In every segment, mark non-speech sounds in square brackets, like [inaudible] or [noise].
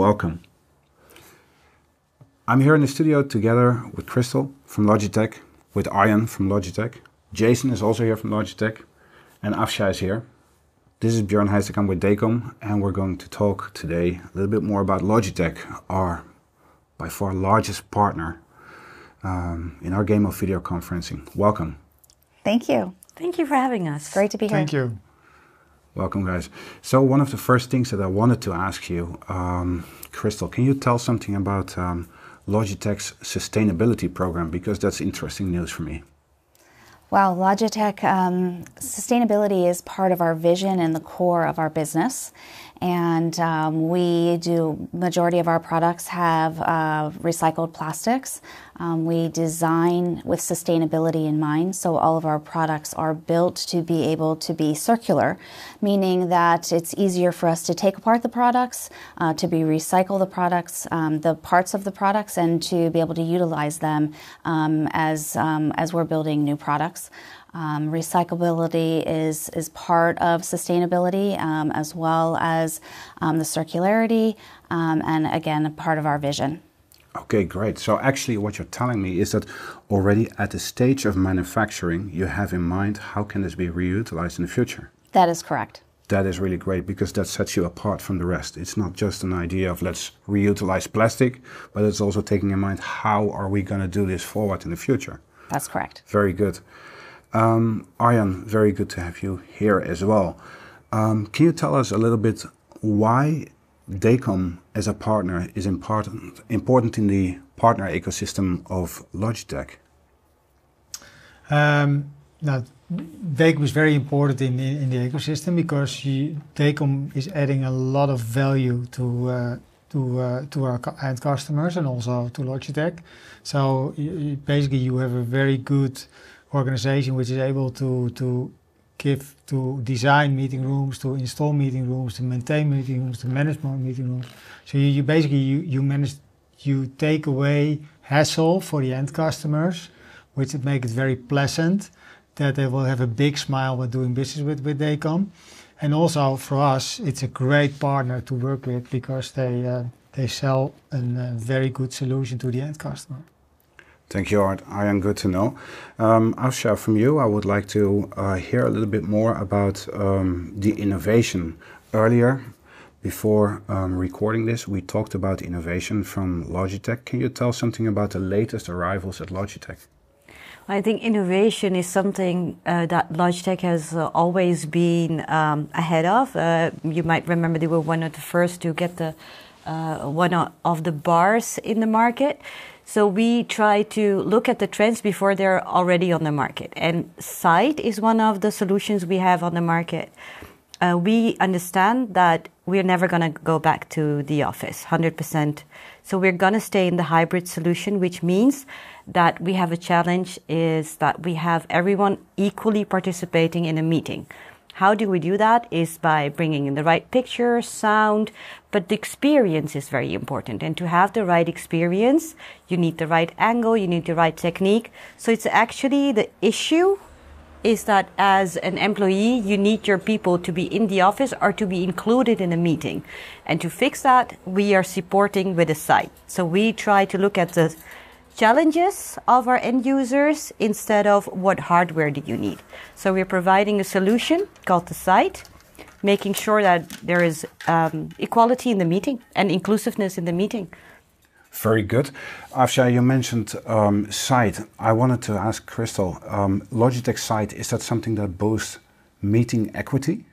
welcome. I'm here in the studio together with Crystal from Logitech, with Arjan from Logitech. Jason is also here from Logitech, and Afsha is here. This is Björn Heisekam with DEKOM, and we're going to talk today a little bit more about Logitech, our by far largest partner um, in our game of video conferencing. Welcome. Thank you. Thank you for having us. Great to be here. Thank you. Welcome, guys. So, one of the first things that I wanted to ask you, um, Crystal, can you tell something about um, Logitech's sustainability program because that's interesting news for me. Well, Logitech um, sustainability is part of our vision and the core of our business and um, we do majority of our products have uh, recycled plastics. Um, we design with sustainability in mind. So all of our products are built to be able to be circular meaning that it's easier for us to take apart the products uh, to be recycle the products um, the parts of the products and to be able to utilize them um, as um, as we're building new products. Um, recyclability is, is part of sustainability as well as um, the circularity, um, and again, a part of our vision. Okay, great. So, actually, what you're telling me is that already at the stage of manufacturing, you have in mind how can this be reutilized in the future? That is correct. That is really great because that sets you apart from the rest. It's not just an idea of let's reutilize plastic, but it's also taking in mind how are we going to do this forward in the future. That's correct. Very good. Um, Arjan, very good to have you here as well. Um, can you tell us a little bit why DEKOM as a partner is important, important in the partner ecosystem of Logitech? Um, now, DEKOM is very important in, in, in the ecosystem because you, DEKOM is adding a lot of value to uh, to uh, to our end customers and also to Logitech. So you, basically, you have a very good organization which is able to to give to design meeting rooms, to install meeting rooms, to maintain meeting rooms, to manage meeting rooms. So you, you basically you, you manage you take away hassle for the end customers, which would make it very pleasant that they will have a big smile when doing business with with DEKOM. And also for us, it's a great partner to work with because they uh, they sell a uh, very good solution to the end customer. Thank you, Art. I am good to know. Um, Afsha, from you, I would like to uh, hear a little bit more about um, the innovation. Earlier, before um, recording this, we talked about innovation from Logitech. Can you tell something about the latest arrivals at Logitech? I think innovation is something uh, that Logitech has uh, always been um, ahead of. Uh, you might remember they were one of the first to get the uh, one of the bars in the market. So we try to look at the trends before they're already on the market. And Sight is one of the solutions we have on the market. Uh, we understand that we're never going to go back to the office 100%. So we're going to stay in the hybrid solution, which means that we have a challenge is that we have everyone equally participating in a meeting. How do we do that? Is by bringing in the right picture, sound, but the experience is very important. And to have the right experience, you need the right angle, you need the right technique. So it's actually the issue is that as an employee, you need your people to be in the office or to be included in a meeting. And to fix that, we are supporting with a Sight. So we try to look at the challenges of our end users instead of what hardware do you need. So we're providing a solution called the Sight, making sure that there is um, equality in the meeting and inclusiveness in the meeting. Very good. Afsha, you mentioned um, Sight. I wanted to ask Crystal, um, Logitech Sight, is that something that boosts meeting equity?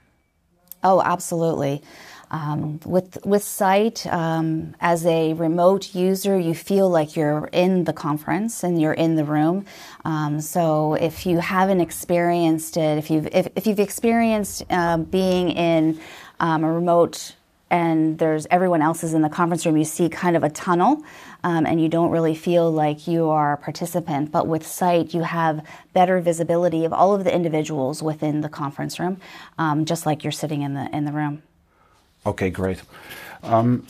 Oh, absolutely. Um, with with Sight, um, as a remote user, you feel like you're in the conference and you're in the room. Um, so if you haven't experienced it, if you've if, if you've experienced uh, being in um, a remote and there's everyone else is in the conference room, you see kind of a tunnel, um, and you don't really feel like you are a participant. But with Sight, you have better visibility of all of the individuals within the conference room, um, just like you're sitting in the in the room. Okay, great. Um,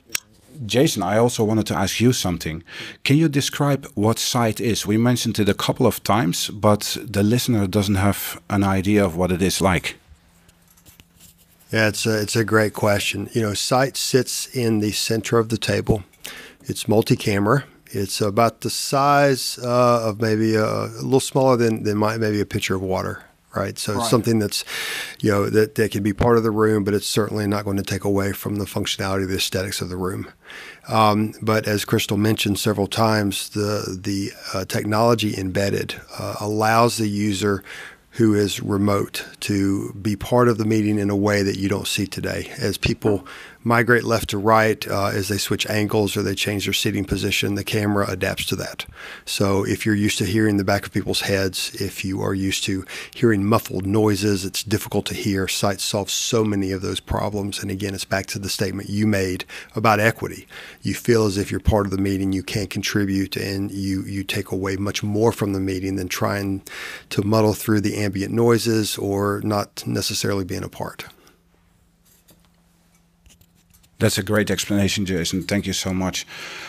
Jason, I also wanted to ask you something. Can you describe what Sight is? We mentioned it a couple of times, but the listener doesn't have an idea of what it is like. Yeah, it's a, it's a great question. You know, Sight sits in the center of the table. It's multi-camera. It's about the size uh, of maybe a, a, little smaller than, than my, maybe a pitcher of water right? So right. something that's, you know, that, that can be part of the room, but it's certainly not going to take away from the functionality, the aesthetics of the room. Um, but as Crystal mentioned several times, the the uh, technology embedded uh, allows the user who is remote to be part of the meeting in a way that you don't see today. As people migrate left to right, uh, as they switch angles or they change their seating position, the camera adapts to that. So if you're used to hearing the back of people's heads, if you are used to hearing muffled noises, it's difficult to hear. Sight solves so many of those problems. And again, it's back to the statement you made about equity. You feel as if you're part of the meeting, you can't contribute, and you, you take away much more from the meeting than trying to muddle through the ambient noises or not necessarily being a part. That's a great explanation, Jason. Thank you so much.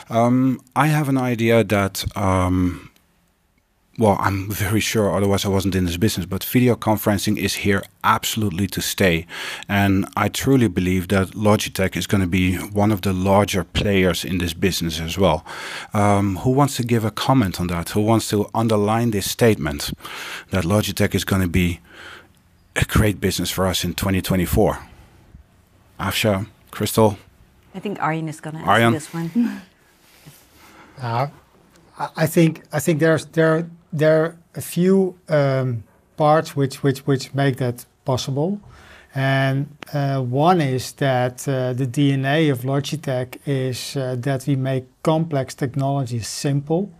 Um, I have an idea that, um, well, I'm very sure, otherwise I wasn't in this business, but video conferencing is here absolutely to stay. And I truly believe that Logitech is going to be one of the larger players in this business as well. Um, who wants to give a comment on that? Who wants to underline this statement that Logitech is going to be a great business for us in 2024? Afsha? Crystal? I think Arjen is going to answer this one. [laughs] uh, I think I think there's there there are a few um, parts which which which make that possible, and uh, one is that uh, the DNA of Logitech is uh, that we make complex technologies simple,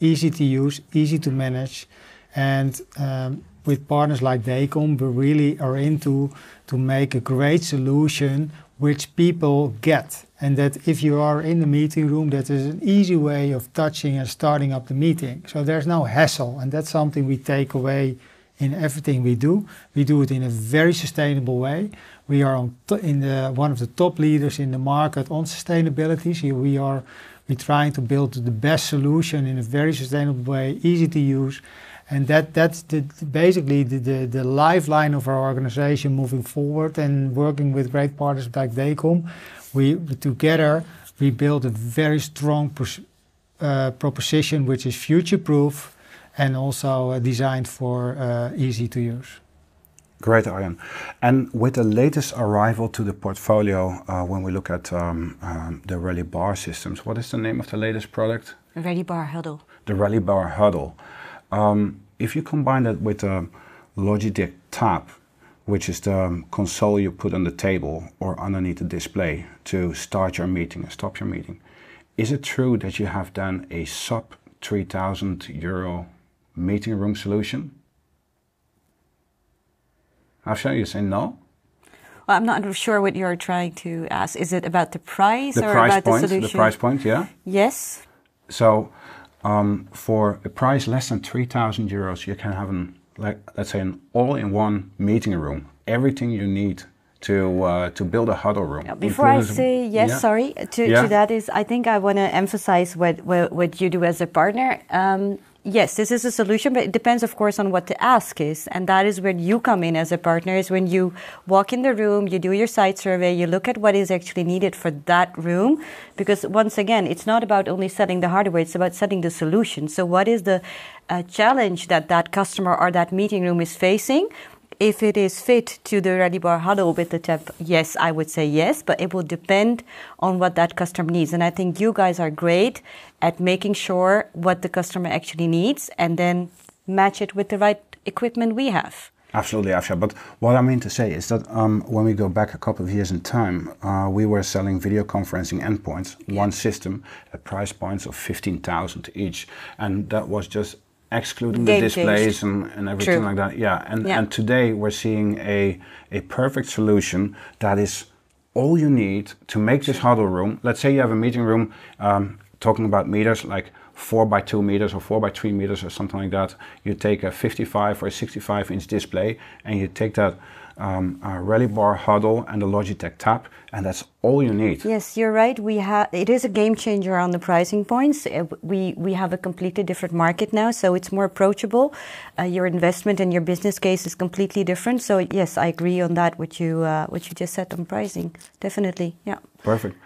easy to use, easy to manage, and um, with partners like DEKOM, we really are into to make a great solution which people get. And that if you are in the meeting room, that is an easy way of touching and starting up the meeting. So there's no hassle. And that's something we take away in everything we do. We do it in a very sustainable way. We are in the, one of the top leaders in the market on sustainability. So we are we're trying to build the best solution in a very sustainable way, easy to use, and that that's the, basically the, the, the, lifeline of our organization moving forward and working with great partners like DEKOM. We together we build a very strong uh, proposition which is future proof and also uh, designed for uh, easy to use. Great, Arjen. And with the latest arrival to the portfolio, uh, when we look at um, um, the Rally Bar systems, what is the name of the latest product? Rally Bar Huddle. The Rally Bar Huddle. Um, if you combine that with a Logitech Tap, which is the console you put on the table or underneath the display to start your meeting and stop your meeting, is it true that you have done a sub 3000 euro meeting room solution? Afsha, you say no? Well, I'm not sure what you're trying to ask. Is it about the price the or price about point, the solution? The price point, yeah. Yes. So um, for a price less than 3,000 euros, you can have an, like, let's say, an all-in-one meeting room. Everything you need to uh, to build a huddle room. before I say yes, yeah. sorry to, yeah. to, that is, I think I want to emphasize what, what, what you do as a partner. Um, yes, this is a solution, but it depends, of course, on what the ask is. And that is where you come in as a partner, is when you walk in the room, you do your site survey, you look at what is actually needed for that room. Because once again, it's not about only setting the hardware, it's about setting the solution. So what is the uh, challenge that that customer or that meeting room is facing? If it is fit to the Rally Bar huddle with the Tap, yes, I would say yes, but it will depend on what that customer needs. And I think you guys are great at making sure what the customer actually needs and then match it with the right equipment we have. Absolutely, Afsha. But what I mean to say is that um, when we go back a couple of years in time, uh, we were selling video conferencing endpoints, yeah. one system, at price points of 15,000 each. And that was just excluding Game the displays and, and everything True. like that. Yeah. And yeah. and today we're seeing a a perfect solution that is all you need to make this huddle room. Let's say you have a meeting room um, talking about meters like four by two meters or four by three meters or something like that. You take a 55 or a 65 inch display and you take that um, a rally bar huddle and the Logitech Tap, and that's all you need. Yes, you're right. We have it is a game changer on the pricing points. Uh, we we have a completely different market now, so it's more approachable. Uh, your investment and your business case is completely different. So yes, I agree on that. What you uh, what you just said on pricing, definitely, yeah. Perfect.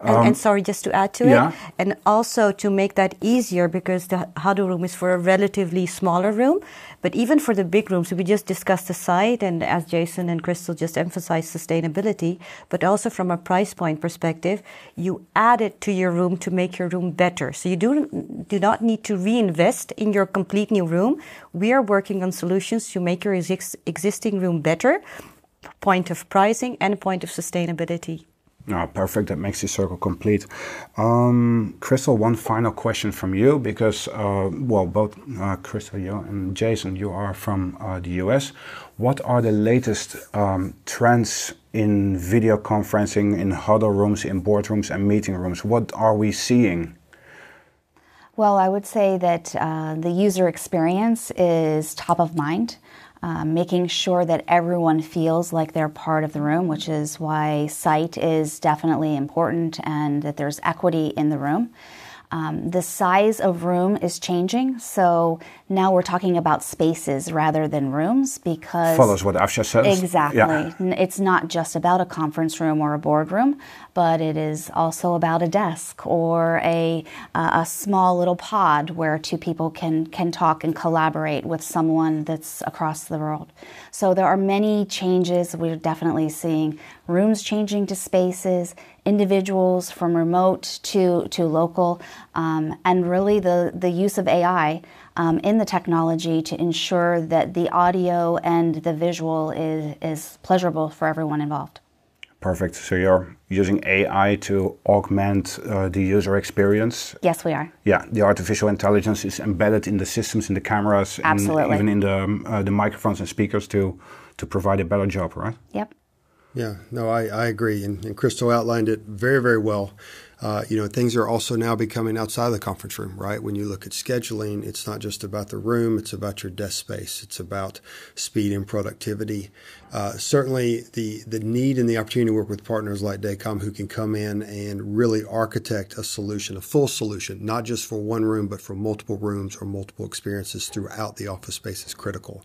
And, Um, and sorry, just to add to yeah. it, and also to make that easier because the huddle room is for a relatively smaller room, but even for the big rooms, we just discussed the Sight, and as Jason and Crystal just emphasized sustainability, but also from a price point perspective, you add it to your room to make your room better. So you do do not need to reinvest in your complete new room. We are working on solutions to make your exis- existing room better, point of pricing and point of sustainability. Oh, perfect. That makes the circle complete. Um, Crystal, one final question from you because, uh, well, both uh, Crystal, you and Jason, you are from uh, the US. What are the latest um, trends in video conferencing, in huddle rooms, in boardrooms, and meeting rooms? What are we seeing? Well, I would say that uh, the user experience is top of mind, uh, making sure that everyone feels like they're part of the room, which is why sight is definitely important and that there's equity in the room. Um, the size of room is changing, so now we're talking about spaces rather than rooms because Follows what Afsha says. Exactly. Yeah. It's not just about a conference room or a boardroom, but it is also about a desk or a uh, a small little pod where two people can can talk and collaborate with someone that's across the world. So there are many changes. We're definitely seeing rooms changing to spaces, individuals from remote to to local, um, and really the the use of AI um, in the technology to ensure that the audio and the visual is, is pleasurable for everyone involved. Perfect. So you're using AI to augment uh, the user experience. Yes, we are. Yeah, the artificial intelligence is embedded in the systems, in the cameras, and Absolutely. even in the um, uh, the microphones and speakers to to provide a better job, right? Yep. Yeah, no, I, I agree. And, and Crystal outlined it very, very well. Uh, you know, things are also now becoming outside of the conference room, right? When you look at scheduling, it's not just about the room, it's about your desk space, it's about speed and productivity. Uh, certainly, the, the need and the opportunity to work with partners like DEKOM who can come in and really architect a solution, a full solution, not just for one room, but for multiple rooms or multiple experiences throughout the office space is critical.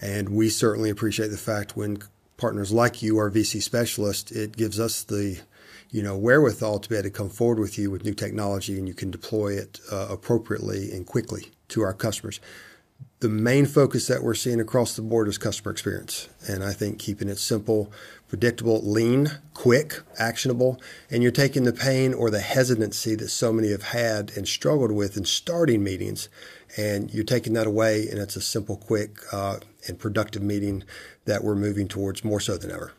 And we certainly appreciate the fact when partners like you are VC specialists, it gives us the you know wherewithal to be able to come forward with you with new technology and you can deploy it uh, appropriately and quickly to our customers. The main focus that we're seeing across the board is customer experience, and I think keeping it simple, predictable, lean, quick, actionable, and you're taking the pain or the hesitancy that so many have had and struggled with in starting meetings, and you're taking that away, and it's a simple, quick, uh, and productive meeting that we're moving towards more so than ever.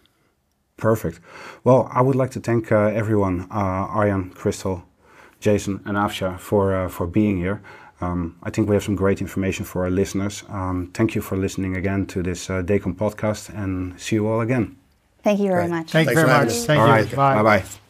Perfect. Well, I would like to thank uh, everyone, uh, Arjan, Crystal, Jason, and Afsha for uh, for being here. Um, I think we have some great information for our listeners. Um, thank you for listening again to this uh, DEKOM podcast, and see you all again. Thank you very Right. much. Thank you very much. us. Thank all you. right. Bye bye.